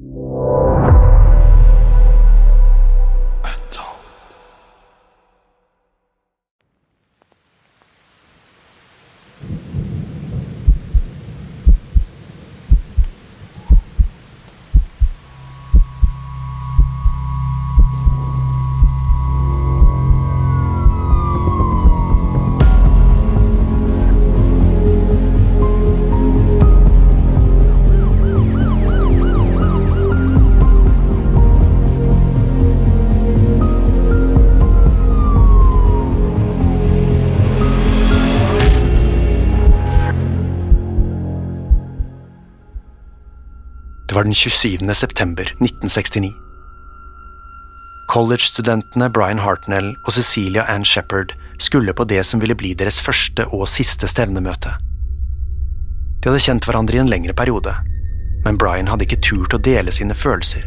Det var den 27. september 1969. College-studentene Brian Hartnell og Cecilia Ann Shepherd skulle på det som ville bli deres første og siste stevnemøte. De hadde kjent hverandre i en lengre periode, men Brian hadde ikke turt å dele sine følelser.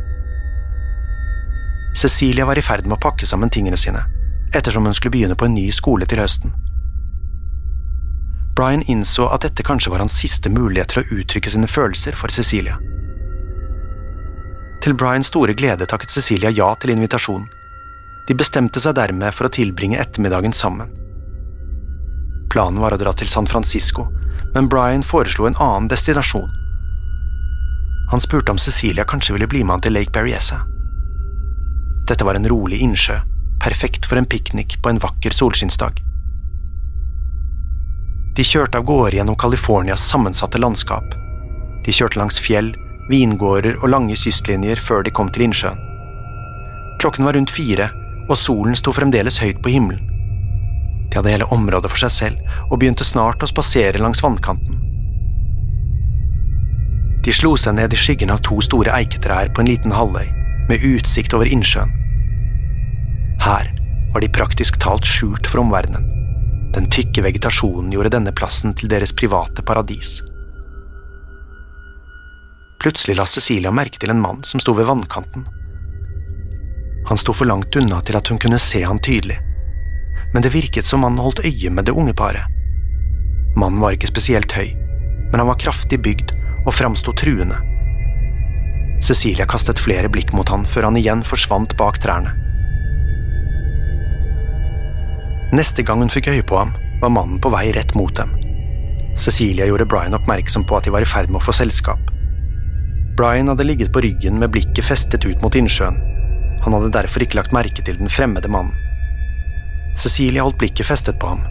Cecilia var i ferd med å pakke sammen tingene sine, ettersom hun skulle begynne på en ny skole til høsten. Brian innså at dette kanskje var hans siste mulighet til å uttrykke sine følelser for Cecilia. Til Brians store glede takket Cecilia ja til invitasjonen. De bestemte seg dermed for å tilbringe ettermiddagen sammen. Planen var å dra til San Francisco, men Brian foreslo en annen destinasjon. Han spurte om Cecilia kanskje ville bli med han til Lake Berryessa. Dette var en rolig innsjø, perfekt for en piknik på en vakker solskinnsdag. De kjørte av gårde gjennom Californias sammensatte landskap. De kjørte langs fjell, vingårder og lange kystlinjer før de kom til innsjøen. Klokken var rundt fire, og solen sto fremdeles høyt på himmelen. De hadde hele området for seg selv og begynte snart å spasere langs vannkanten. De slo seg ned i skyggen av to store eiketrær på en liten halvøy, med utsikt over innsjøen. Her var de praktisk talt skjult for omverdenen. Den tykke vegetasjonen gjorde denne plassen til deres private paradis. Plutselig la Cecilia merke til en mann som sto ved vannkanten. Han sto for langt unna til at hun kunne se han tydelig, men det virket som han holdt øye med det unge paret. Mannen var ikke spesielt høy, men han var kraftig bygd og framsto truende. Cecilia kastet flere blikk mot han før han igjen forsvant bak trærne. Neste gang hun fikk øye på ham, var mannen på vei rett mot dem. Cecilia gjorde Brian oppmerksom på at de var i ferd med å få selskap. Brian hadde ligget på ryggen med blikket festet ut mot innsjøen. Han hadde derfor ikke lagt merke til den fremmede mannen. Cecilia holdt blikket festet på ham.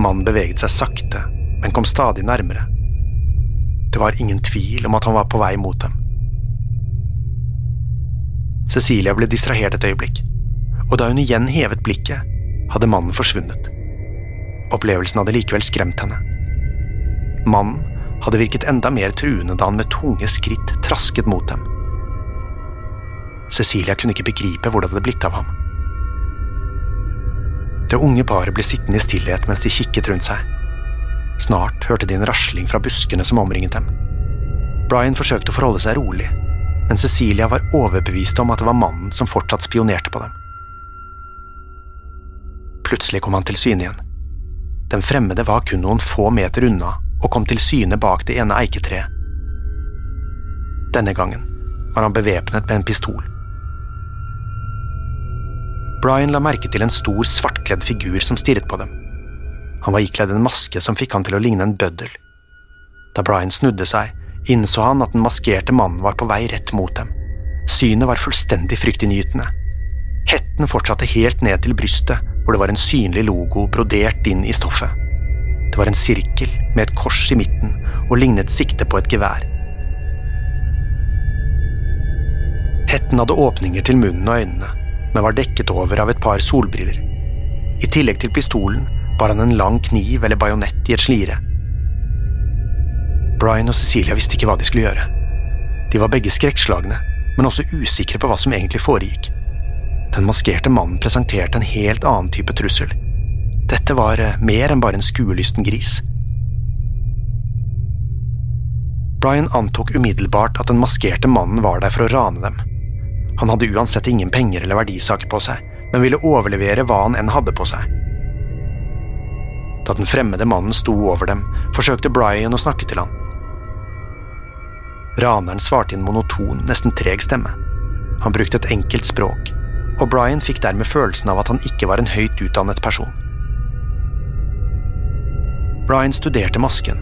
Mannen beveget seg sakte, men kom stadig nærmere. Det var ingen tvil om at han var på vei mot dem. Cecilia ble distrahert et øyeblikk, og da hun igjen hevet blikket, hadde mannen forsvunnet. Opplevelsen hadde likevel skremt henne. Mannen hadde virket enda mer truende da han med tunge skritt trasket mot dem. Cecilia kunne ikke begripe hvor det hadde blitt av ham. Det unge paret ble sittende i stillhet mens de kikket rundt seg. Snart hørte de en rasling fra buskene som omringet dem. Brian forsøkte å forholde seg rolig, men Cecilia var overbevist om at det var mannen som fortsatt spionerte på dem. Plutselig kom han til syne igjen. Den fremmede var kun noen få meter unna og kom til syne bak det ene eiketreet. Denne gangen var han bevæpnet med en pistol. Brian la merke til en stor, svartkledd figur som stirret på dem. Han var ikledd en maske som fikk han til å ligne en bøddel. Da Brian snudde seg, innså han at den maskerte mannen var på vei rett mot dem. Synet var fullstendig fryktinngytende. Hetten fortsatte helt ned til brystet, hvor det var en synlig logo brodert inn i stoffet. Det var en sirkel med et kors i midten og lignet sikte på et gevær. Hetten hadde åpninger til munnen og øynene, men var dekket over av et par solbriller. I tillegg til pistolen bar han en lang kniv eller bajonett i et slire. Brian og Cecilia visste ikke hva de skulle gjøre. De var begge skrekkslagne, men også usikre på hva som egentlig foregikk. Den maskerte mannen presenterte en helt annen type trussel. Dette var eh, mer enn bare en skuelysten gris. Brian antok umiddelbart at den maskerte mannen var der for å rane dem. Han hadde uansett ingen penger eller verdisaker på seg, men ville overlevere hva han enn hadde på seg. Da den fremmede mannen sto over dem, forsøkte Brian å snakke til han. Raneren svarte i en monoton, nesten treg stemme. Han brukte et enkelt språk, og Brian fikk dermed følelsen av at han ikke var en høyt utdannet person. Brian studerte masken.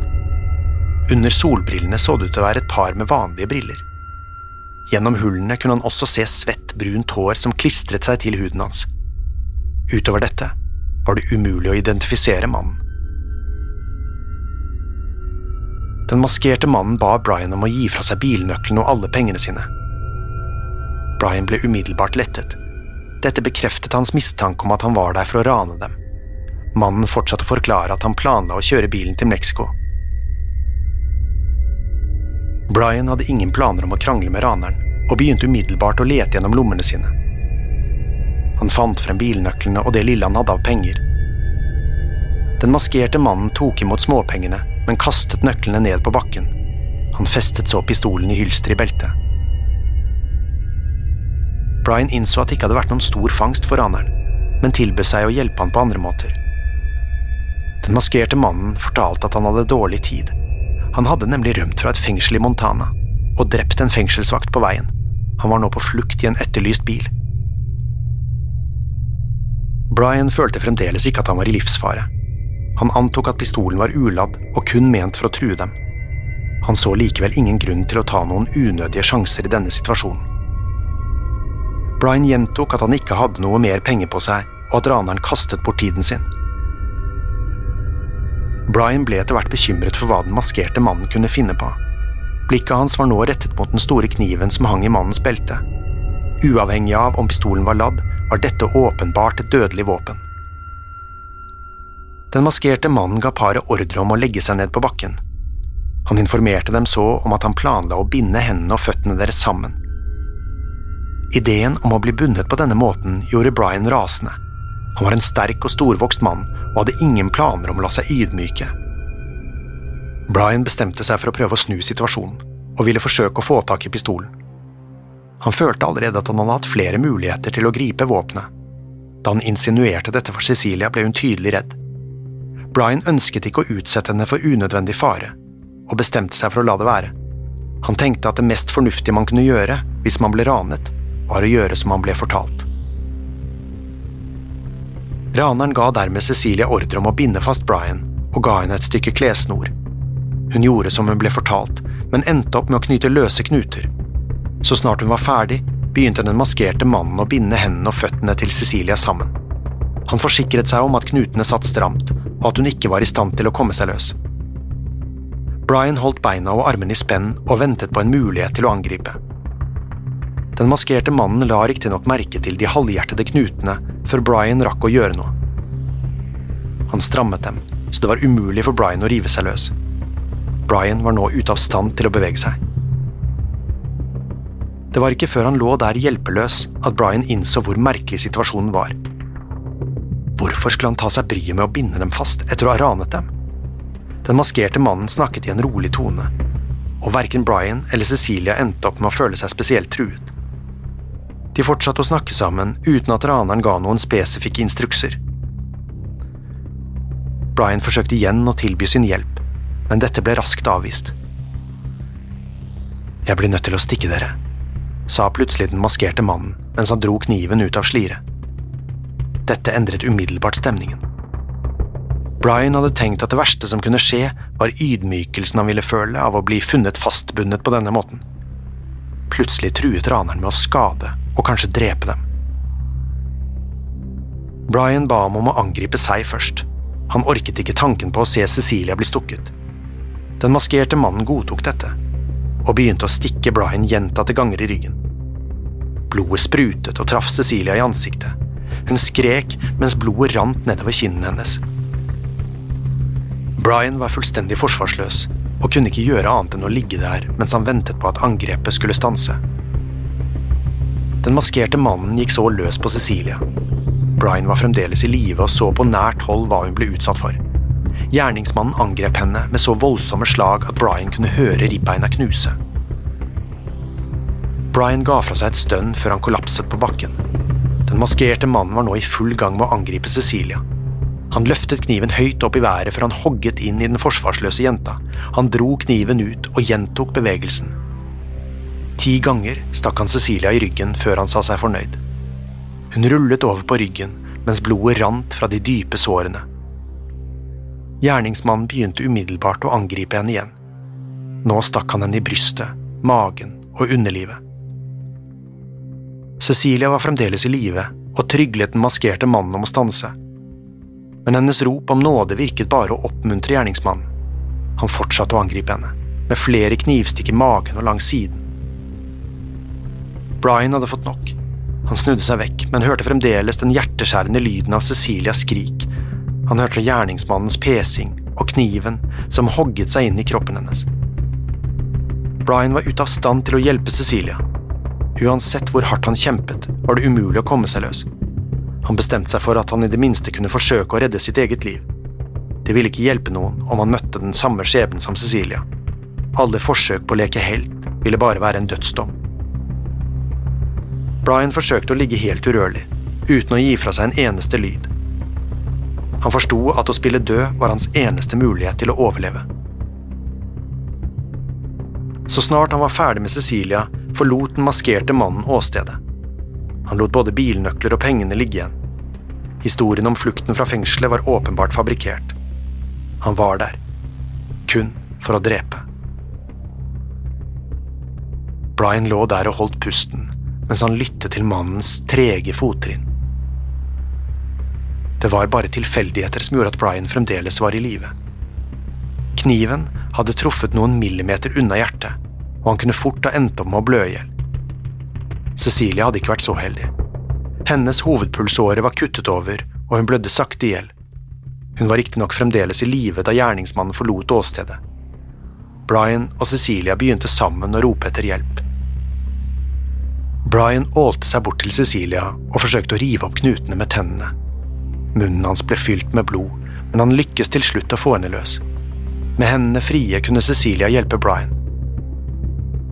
Under solbrillene så det ut til å være et par med vanlige briller. Gjennom hullene kunne han også se svett, brunt hår som klistret seg til huden hans. Utover dette var det umulig å identifisere mannen. Den maskerte mannen ba Brian om å gi fra seg bilnøklene og alle pengene sine. Brian ble umiddelbart lettet. Dette bekreftet hans mistanke om at han var der for å rane dem. Mannen fortsatte å forklare at han planla å kjøre bilen til Mexico. Brian hadde ingen planer om å krangle med raneren, og begynte umiddelbart å lete gjennom lommene sine. Han fant frem bilnøklene og det lille han hadde av penger. Den maskerte mannen tok imot småpengene, men kastet nøklene ned på bakken. Han festet så pistolen i hylsteret i beltet. Brian innså at det ikke hadde vært noen stor fangst for raneren, men tilbød seg å hjelpe han på andre måter. Den maskerte mannen fortalte at han hadde dårlig tid, han hadde nemlig rømt fra et fengsel i Montana og drept en fengselsvakt på veien. Han var nå på flukt i en etterlyst bil. Brian følte fremdeles ikke at han var i livsfare. Han antok at pistolen var uladd og kun ment for å true dem. Han så likevel ingen grunn til å ta noen unødige sjanser i denne situasjonen. Brian gjentok at han ikke hadde noe mer penger på seg, og at raneren kastet bort tiden sin. Brian ble etter hvert bekymret for hva den maskerte mannen kunne finne på. Blikket hans var nå rettet mot den store kniven som hang i mannens belte. Uavhengig av om pistolen var ladd, var dette åpenbart et dødelig våpen. Den maskerte mannen ga paret ordre om å legge seg ned på bakken. Han informerte dem så om at han planla å binde hendene og føttene deres sammen. Ideen om å bli bundet på denne måten gjorde Brian rasende. Han var en sterk og storvokst mann og hadde ingen planer om å la seg ydmyke. Brian bestemte seg for å prøve å snu situasjonen, og ville forsøke å få tak i pistolen. Han følte allerede at han hadde hatt flere muligheter til å gripe våpenet. Da han insinuerte dette for Cecilia, ble hun tydelig redd. Brian ønsket ikke å utsette henne for unødvendig fare, og bestemte seg for å la det være. Han tenkte at det mest fornuftige man kunne gjøre hvis man ble ranet, var å gjøre som han ble fortalt. Raneren ga dermed Cecilie ordre om å binde fast Brian, og ga henne et stykke klessnor. Hun gjorde som hun ble fortalt, men endte opp med å knyte løse knuter. Så snart hun var ferdig, begynte den maskerte mannen å binde hendene og føttene til Cecilia sammen. Han forsikret seg om at knutene satt stramt, og at hun ikke var i stand til å komme seg løs. Brian holdt beina og armene i spenn og ventet på en mulighet til å angripe. Den maskerte mannen la riktignok merke til de halvhjertede knutene før Brian rakk å gjøre noe. Han strammet dem, så det var umulig for Brian å rive seg løs. Brian var nå ute av stand til å bevege seg. Det var ikke før han lå der hjelpeløs at Brian innså hvor merkelig situasjonen var. Hvorfor skulle han ta seg bryet med å binde dem fast etter å ha ranet dem? Den maskerte mannen snakket i en rolig tone. og verken Brian eller Cecilia endte opp med å føle seg spesielt truet. De fortsatte å snakke sammen uten at raneren ga noen spesifikke instrukser. Brian forsøkte igjen å tilby sin hjelp, men dette ble raskt avvist. Jeg blir nødt til å stikke dere, sa plutselig den maskerte mannen mens han dro kniven ut av sliret. Dette endret umiddelbart stemningen. Brian hadde tenkt at det verste som kunne skje, var ydmykelsen han ville føle av å bli funnet fastbundet på denne måten. Plutselig truet raneren med å skade og kanskje drepe dem. Brian ba ham om å angripe seg først. Han orket ikke tanken på å se Cecilia bli stukket. Den maskerte mannen godtok dette, og begynte å stikke Brian gjentatte ganger i ryggen. Blodet sprutet og traff Cecilia i ansiktet. Hun skrek mens blodet rant nedover kinnene hennes. Brian var fullstendig forsvarsløs og kunne ikke gjøre annet enn å ligge der mens han ventet på at angrepet skulle stanse. Den maskerte mannen gikk så løs på Cecilia. Brian var fremdeles i live og så på nært hold hva hun ble utsatt for. Gjerningsmannen angrep henne med så voldsomme slag at Brian kunne høre ribbeina knuse. Brian ga fra seg et stønn før han kollapset på bakken. Den maskerte mannen var nå i full gang med å angripe Cecilia. Han løftet kniven høyt opp i været før han hogget inn i den forsvarsløse jenta. Han dro kniven ut og gjentok bevegelsen. Ti ganger stakk han Cecilia i ryggen før han sa seg fornøyd. Hun rullet over på ryggen mens blodet rant fra de dype sårene. Gjerningsmannen begynte umiddelbart å angripe henne igjen. Nå stakk han henne i brystet, magen og underlivet. Cecilia var fremdeles i live og tryglet den maskerte mannen om å stanse men hennes rop om nåde virket bare å oppmuntre gjerningsmannen. Han fortsatte å angripe henne, med flere knivstikk i magen og langs siden. Brian hadde fått nok. Han snudde seg vekk, men hørte fremdeles den hjerteskjærende lyden av Cecilias skrik. Han hørte gjerningsmannens pesing og kniven som hogget seg inn i kroppen hennes. Brian var ute av stand til å hjelpe Cecilia. Uansett hvor hardt han kjempet, var det umulig å komme seg løs. Han bestemte seg for at han i det minste kunne forsøke å redde sitt eget liv. Det ville ikke hjelpe noen om han møtte den samme skjebnen som Cecilia. Alle forsøk på å leke helt ville bare være en dødsdom. Brian forsøkte å ligge helt urørlig, uten å gi fra seg en eneste lyd. Han forsto at å spille død var hans eneste mulighet til å overleve. Så snart han var ferdig med Cecilia, forlot den maskerte mannen åstedet. Han lot både bilnøkler og pengene ligge igjen. Historien om flukten fra fengselet var åpenbart fabrikkert. Han var der. Kun for å drepe. Brian lå der og holdt pusten mens han lyttet til mannens trege fottrinn. Det var bare tilfeldigheter som gjorde at Brian fremdeles var i live. Kniven hadde truffet noen millimeter unna hjertet, og han kunne fort ha endt opp med å blø i hjel. Cecilia hadde ikke vært så heldig. Hennes hovedpulsåre var kuttet over, og hun blødde sakte i hjel. Hun var riktignok fremdeles i live da gjerningsmannen forlot åstedet. Brian og Cecilia begynte sammen å rope etter hjelp. Brian ålte seg bort til Cecilia og forsøkte å rive opp knutene med tennene. Munnen hans ble fylt med blod, men han lykkes til slutt å få henne løs. Med hendene frie kunne Cecilia hjelpe Brian.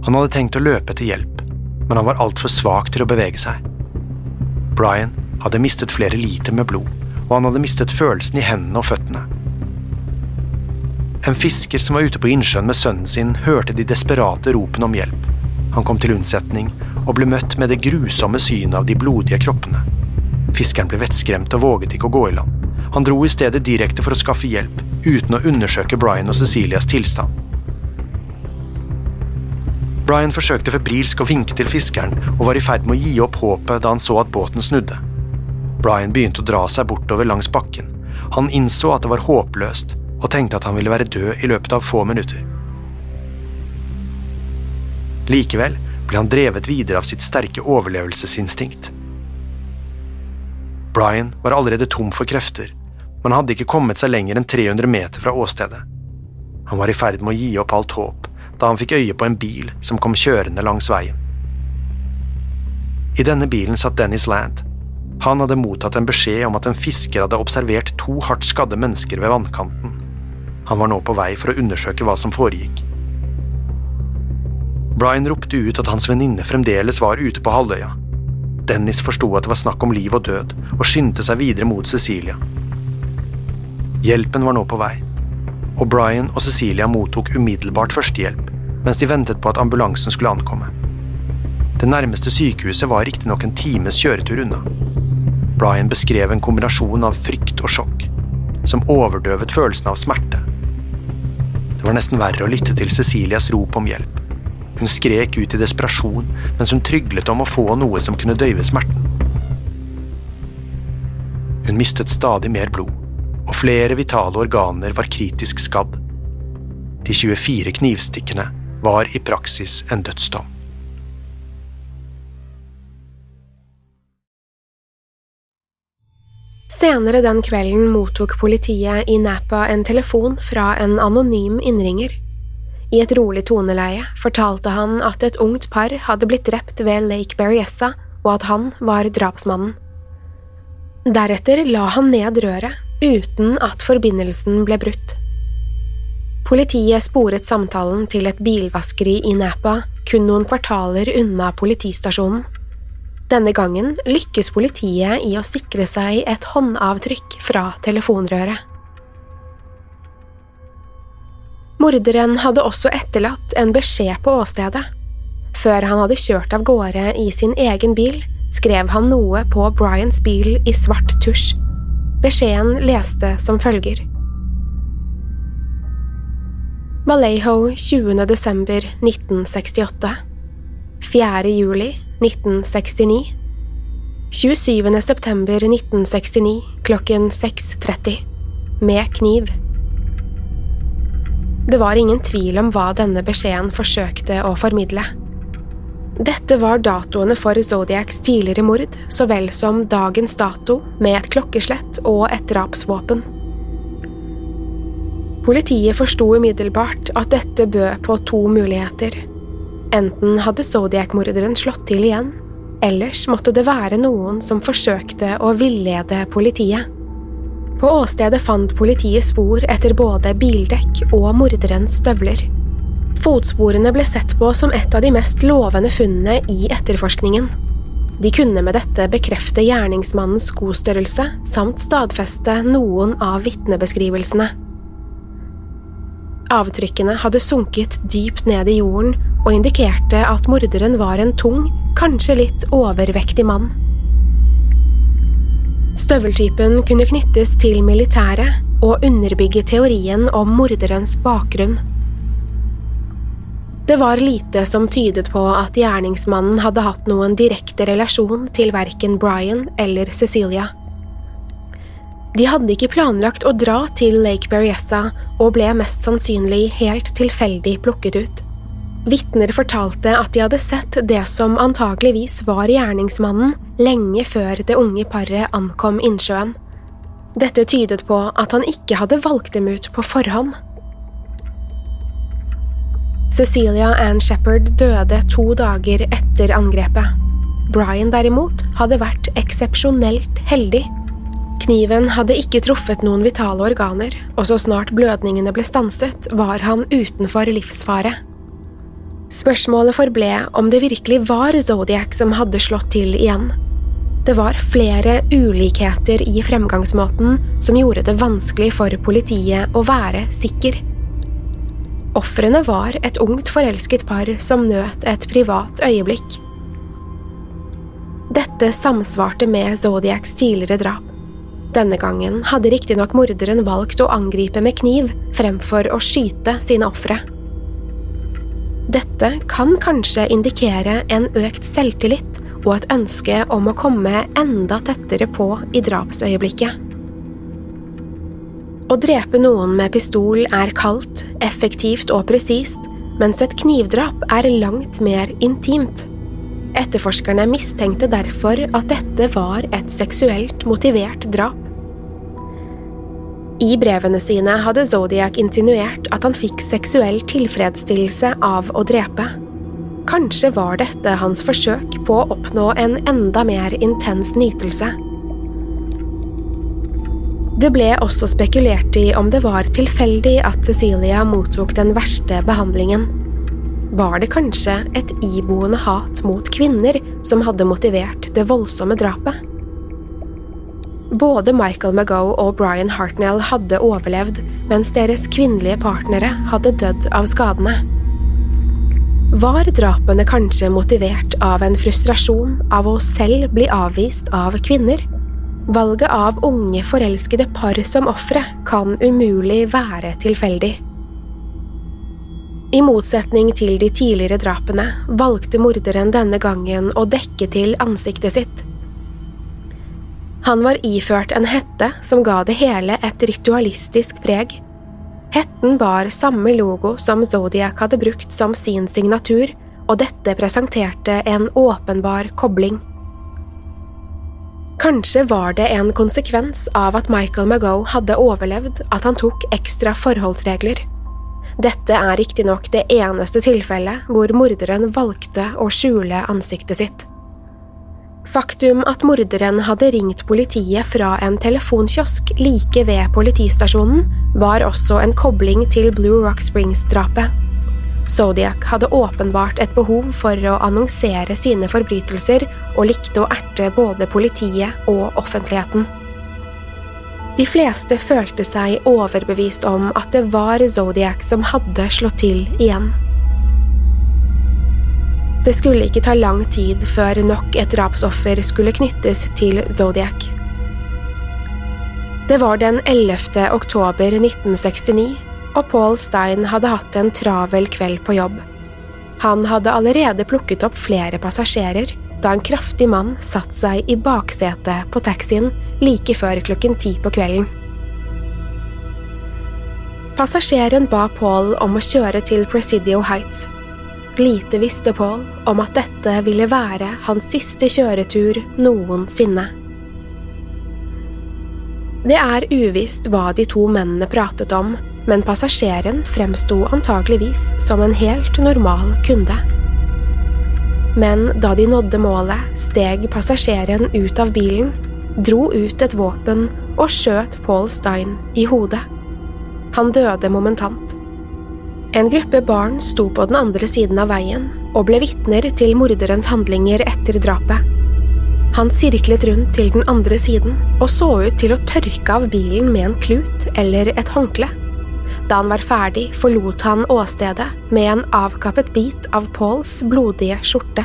Han hadde tenkt å løpe etter hjelp, men han var altfor svak til å bevege seg. Brian hadde mistet flere liter med blod, og han hadde mistet følelsen i hendene og føttene. En fisker som var ute på innsjøen med sønnen sin, hørte de desperate ropene om hjelp. Han kom til unnsetning og ble møtt med det grusomme synet av de blodige kroppene. Fiskeren ble vettskremt og våget ikke å gå i land. Han dro i stedet direkte for å skaffe hjelp, uten å undersøke Brian og Cecilias tilstand. Brian forsøkte febrilsk å vinke til fiskeren og var i ferd med å gi opp håpet da han så at båten snudde. Brian begynte å dra seg bortover langs bakken. Han innså at det var håpløst, og tenkte at han ville være død i løpet av få minutter. Likevel ble han drevet videre av sitt sterke overlevelsesinstinkt. Brian var allerede tom for krefter, men hadde ikke kommet seg lenger enn 300 meter fra åstedet. Han var i ferd med å gi opp alt håp, da han fikk øye på en bil som kom kjørende langs veien. I denne bilen satt Dennis Land. Han hadde mottatt en beskjed om at en fisker hadde observert to hardt skadde mennesker ved vannkanten. Han var nå på vei for å undersøke hva som foregikk. Brian ropte ut at hans venninne fremdeles var ute på halvøya. Dennis forsto at det var snakk om liv og død, og skyndte seg videre mot Cecilia. Hjelpen var nå på vei, og Brian og Cecilia mottok umiddelbart førstehjelp mens de ventet på at ambulansen skulle ankomme. Det nærmeste sykehuset var riktignok en times kjøretur unna. Brian beskrev en kombinasjon av frykt og sjokk, som overdøvet følelsen av smerte. Det var nesten verre å lytte til Cecilias rop om hjelp. Hun skrek ut i desperasjon mens hun tryglet om å få noe som kunne døyve smerten. Hun mistet stadig mer blod, og flere vitale organer var kritisk skadd. De 24 knivstikkene var i praksis en dødsdom. Senere den kvelden mottok politiet i Napa en telefon fra en anonym innringer. I et rolig toneleie fortalte han at et ungt par hadde blitt drept ved Lake Berryessa, og at han var drapsmannen. Deretter la han ned røret, uten at forbindelsen ble brutt. Politiet sporet samtalen til et bilvaskeri i Napa, kun noen kvartaler unna politistasjonen. Denne gangen lykkes politiet i å sikre seg et håndavtrykk fra telefonrøret. Morderen hadde også etterlatt en beskjed på åstedet. Før han hadde kjørt av gårde i sin egen bil, skrev han noe på Bryans bil i svart tusj. Beskjeden leste som følger. Vallejo 20. desember 1968 4. juli 1969 27. september 1969 klokken 6.30 Med kniv det var ingen tvil om hva denne beskjeden forsøkte å formidle. Dette var datoene for Zodiacs tidligere mord, så vel som dagens dato med et klokkeslett og et drapsvåpen. Politiet forsto umiddelbart at dette bød på to muligheter. Enten hadde Zodiac-morderen slått til igjen, ellers måtte det være noen som forsøkte å villede politiet. På åstedet fant politiet spor etter både bildekk og morderens støvler. Fotsporene ble sett på som et av de mest lovende funnene i etterforskningen. De kunne med dette bekrefte gjerningsmannens skostørrelse samt stadfeste noen av vitnebeskrivelsene. Avtrykkene hadde sunket dypt ned i jorden og indikerte at morderen var en tung, kanskje litt overvektig mann. Støveltypen kunne knyttes til militæret og underbygge teorien om morderens bakgrunn. Det var lite som tydet på at gjerningsmannen hadde hatt noen direkte relasjon til verken Brian eller Cecilia. De hadde ikke planlagt å dra til Lake Berryessa og ble mest sannsynlig helt tilfeldig plukket ut. Vitner fortalte at de hadde sett det som antageligvis var gjerningsmannen, lenge før det unge paret ankom innsjøen. Dette tydet på at han ikke hadde valgt dem ut på forhånd. Cecilia Ann Shepherd døde to dager etter angrepet. Brian derimot hadde vært eksepsjonelt heldig. Kniven hadde ikke truffet noen vitale organer, og så snart blødningene ble stanset, var han utenfor livsfare. Spørsmålet forble om det virkelig var Zodiac som hadde slått til igjen. Det var flere ulikheter i fremgangsmåten som gjorde det vanskelig for politiet å være sikker. Ofrene var et ungt forelsket par som nøt et privat øyeblikk. Dette samsvarte med Zodiacs tidligere drap. Denne gangen hadde riktignok morderen valgt å angripe med kniv fremfor å skyte sine ofre. Dette kan kanskje indikere en økt selvtillit og et ønske om å komme enda tettere på i drapsøyeblikket. Å drepe noen med pistol er kaldt, effektivt og presist, mens et knivdrap er langt mer intimt. Etterforskerne mistenkte derfor at dette var et seksuelt motivert drap. I brevene sine hadde Zodiac insinuert at han fikk seksuell tilfredsstillelse av å drepe. Kanskje var dette hans forsøk på å oppnå en enda mer intens nytelse. Det ble også spekulert i om det var tilfeldig at Cecilia mottok den verste behandlingen. var det kanskje et iboende hat mot kvinner som hadde motivert det voldsomme drapet. Både Michael Magoe og Brian Hartnell hadde overlevd, mens deres kvinnelige partnere hadde dødd av skadene. Var drapene kanskje motivert av en frustrasjon av å selv bli avvist av kvinner? Valget av unge, forelskede par som ofre kan umulig være tilfeldig. I motsetning til de tidligere drapene valgte morderen denne gangen å dekke til ansiktet sitt. Han var iført en hette som ga det hele et ritualistisk preg. Hetten bar samme logo som Zodiac hadde brukt som sin signatur, og dette presenterte en åpenbar kobling. Kanskje var det en konsekvens av at Michael Magoe hadde overlevd at han tok ekstra forholdsregler. Dette er riktignok det eneste tilfellet hvor morderen valgte å skjule ansiktet sitt. Faktum at morderen hadde ringt politiet fra en telefonkiosk like ved politistasjonen, var også en kobling til Blue Rock Springs-drapet. Zodiac hadde åpenbart et behov for å annonsere sine forbrytelser og likte å erte både politiet og offentligheten. De fleste følte seg overbevist om at det var Zodiac som hadde slått til igjen. Det skulle ikke ta lang tid før nok et drapsoffer skulle knyttes til Zodiac. Det var den 11. oktober 1969 og Paul Stein hadde hatt en travel kveld på jobb. Han hadde allerede plukket opp flere passasjerer da en kraftig mann satte seg i baksetet på taxien like før klokken ti på kvelden. Passasjeren ba Paul om å kjøre til Presidio Heights. Lite visste Paul om at dette ville være hans siste kjøretur noensinne. Det er uvisst hva de to mennene pratet om, men passasjeren fremsto antageligvis som en helt normal kunde. Men da de nådde målet, steg passasjeren ut av bilen, dro ut et våpen og skjøt Paul Stein i hodet. Han døde momentant. En gruppe barn sto på den andre siden av veien og ble vitner til morderens handlinger etter drapet. Han sirklet rundt til den andre siden og så ut til å tørke av bilen med en klut eller et håndkle. Da han var ferdig, forlot han åstedet med en avkappet bit av Pauls blodige skjorte.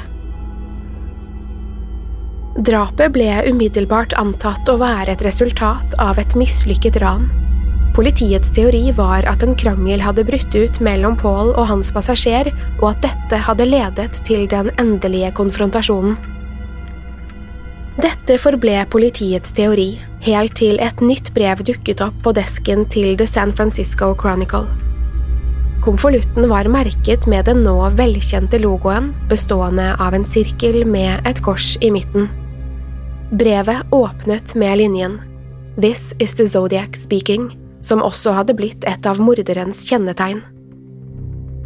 Drapet ble umiddelbart antatt å være et resultat av et mislykket ran. Politiets teori var at en krangel hadde brutt ut mellom Paul og hans passasjer, og at dette hadde ledet til den endelige konfrontasjonen. Dette forble politiets teori, helt til et nytt brev dukket opp på desken til The San Francisco Chronicle. Konvolutten var merket med den nå velkjente logoen bestående av en sirkel med et kors i midten. Brevet åpnet med linjen This is the Zodiac speaking, som også hadde blitt et av morderens kjennetegn.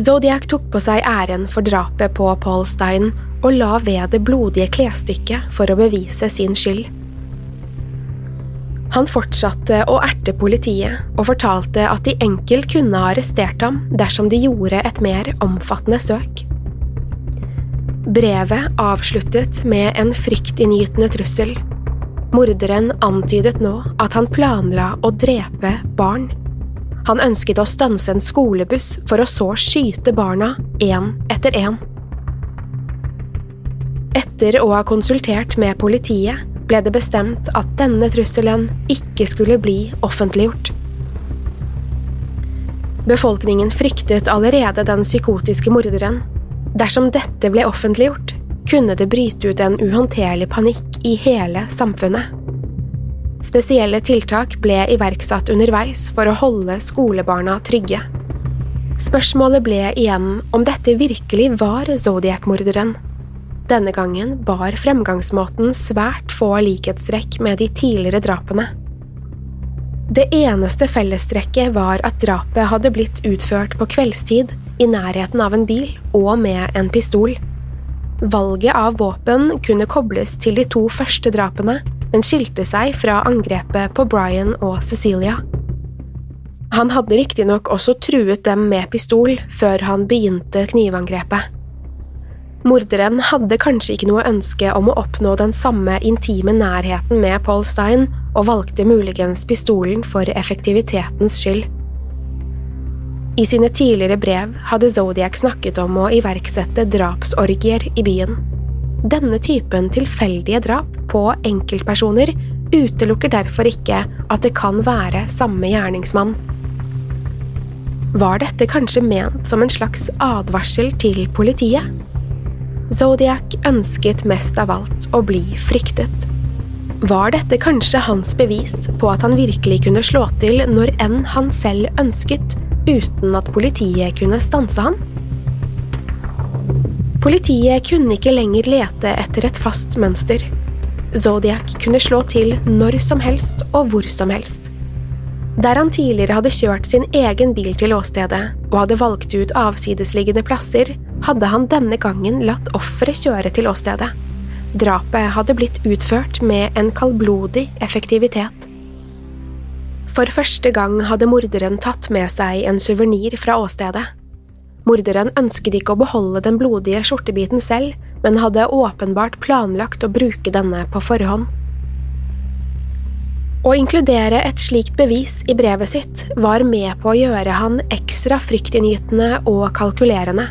Zodiac tok på seg æren for drapet på Paul Stein og la ved det blodige klesstykket for å bevise sin skyld. Han fortsatte å erte politiet og fortalte at de enkelt kunne arrestert ham dersom de gjorde et mer omfattende søk. Brevet avsluttet med en fryktinngytende trussel. Morderen antydet nå at han planla å drepe barn. Han ønsket å stanse en skolebuss for å så skyte barna én etter én. Etter å ha konsultert med politiet ble det bestemt at denne trusselen ikke skulle bli offentliggjort. Befolkningen fryktet allerede den psykotiske morderen. Dersom dette ble offentliggjort, kunne det bryte ut en uhåndterlig panikk i hele samfunnet. Spesielle tiltak ble iverksatt underveis for å holde skolebarna trygge. Spørsmålet ble igjen om dette virkelig var Zodiac-morderen. Denne gangen bar fremgangsmåten svært få likhetstrekk med de tidligere drapene. Det eneste fellestrekket var at drapet hadde blitt utført på kveldstid, i nærheten av en bil og med en pistol. Valget av våpen kunne kobles til de to første drapene, men skilte seg fra angrepet på Brian og Cecilia. Han hadde riktignok også truet dem med pistol før han begynte knivangrepet. Morderen hadde kanskje ikke noe ønske om å oppnå den samme intime nærheten med Paul Stein, og valgte muligens pistolen for effektivitetens skyld. I sine tidligere brev hadde Zodiac snakket om å iverksette drapsorgier i byen. Denne typen tilfeldige drap på enkeltpersoner utelukker derfor ikke at det kan være samme gjerningsmann. Var dette kanskje ment som en slags advarsel til politiet? Zodiac ønsket mest av alt å bli fryktet. Var dette kanskje hans bevis på at han virkelig kunne slå til når enn han selv ønsket, uten at politiet kunne stanse ham? Politiet kunne ikke lenger lete etter et fast mønster. Zodiac kunne slå til når som helst og hvor som helst. Der han tidligere hadde kjørt sin egen bil til åstedet og hadde valgt ut avsidesliggende plasser, hadde han denne gangen latt offeret kjøre til åstedet. Drapet hadde blitt utført med en kaldblodig effektivitet. For første gang hadde morderen tatt med seg en suvenir fra åstedet. Morderen ønsket ikke å beholde den blodige skjortebiten selv, men hadde åpenbart planlagt å bruke denne på forhånd. Å inkludere et slikt bevis i brevet sitt var med på å gjøre han ekstra fryktinngytende og kalkulerende.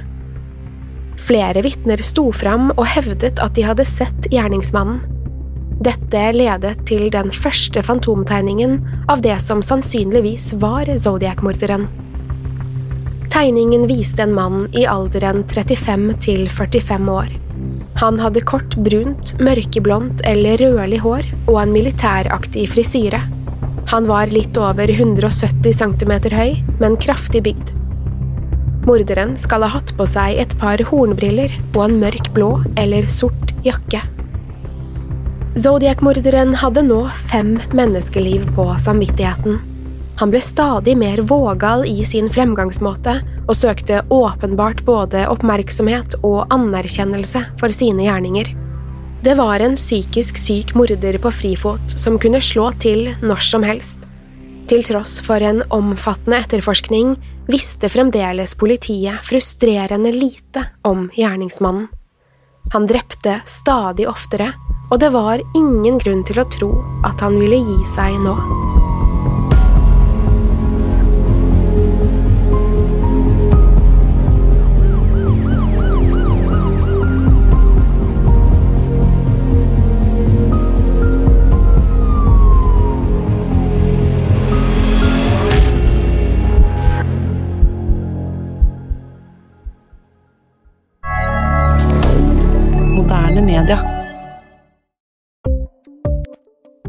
Flere vitner sto fram og hevdet at de hadde sett gjerningsmannen. Dette ledet til den første fantomtegningen av det som sannsynligvis var Zodiac-morderen. Tegningen viste en mann i alderen 35 til 45 år. Han hadde kort, brunt, mørkeblondt eller rødlig hår og en militæraktig frisyre. Han var litt over 170 cm høy, men kraftig bygd. Morderen skal ha hatt på seg et par hornbriller og en mørk blå eller sort jakke. Zodiac-morderen hadde nå fem menneskeliv på samvittigheten. Han ble stadig mer vågal i sin fremgangsmåte og søkte åpenbart både oppmerksomhet og anerkjennelse for sine gjerninger. Det var en psykisk syk morder på frifot som kunne slå til når som helst. Til tross for en omfattende etterforskning visste fremdeles politiet frustrerende lite om gjerningsmannen. Han drepte stadig oftere, og det var ingen grunn til å tro at han ville gi seg nå.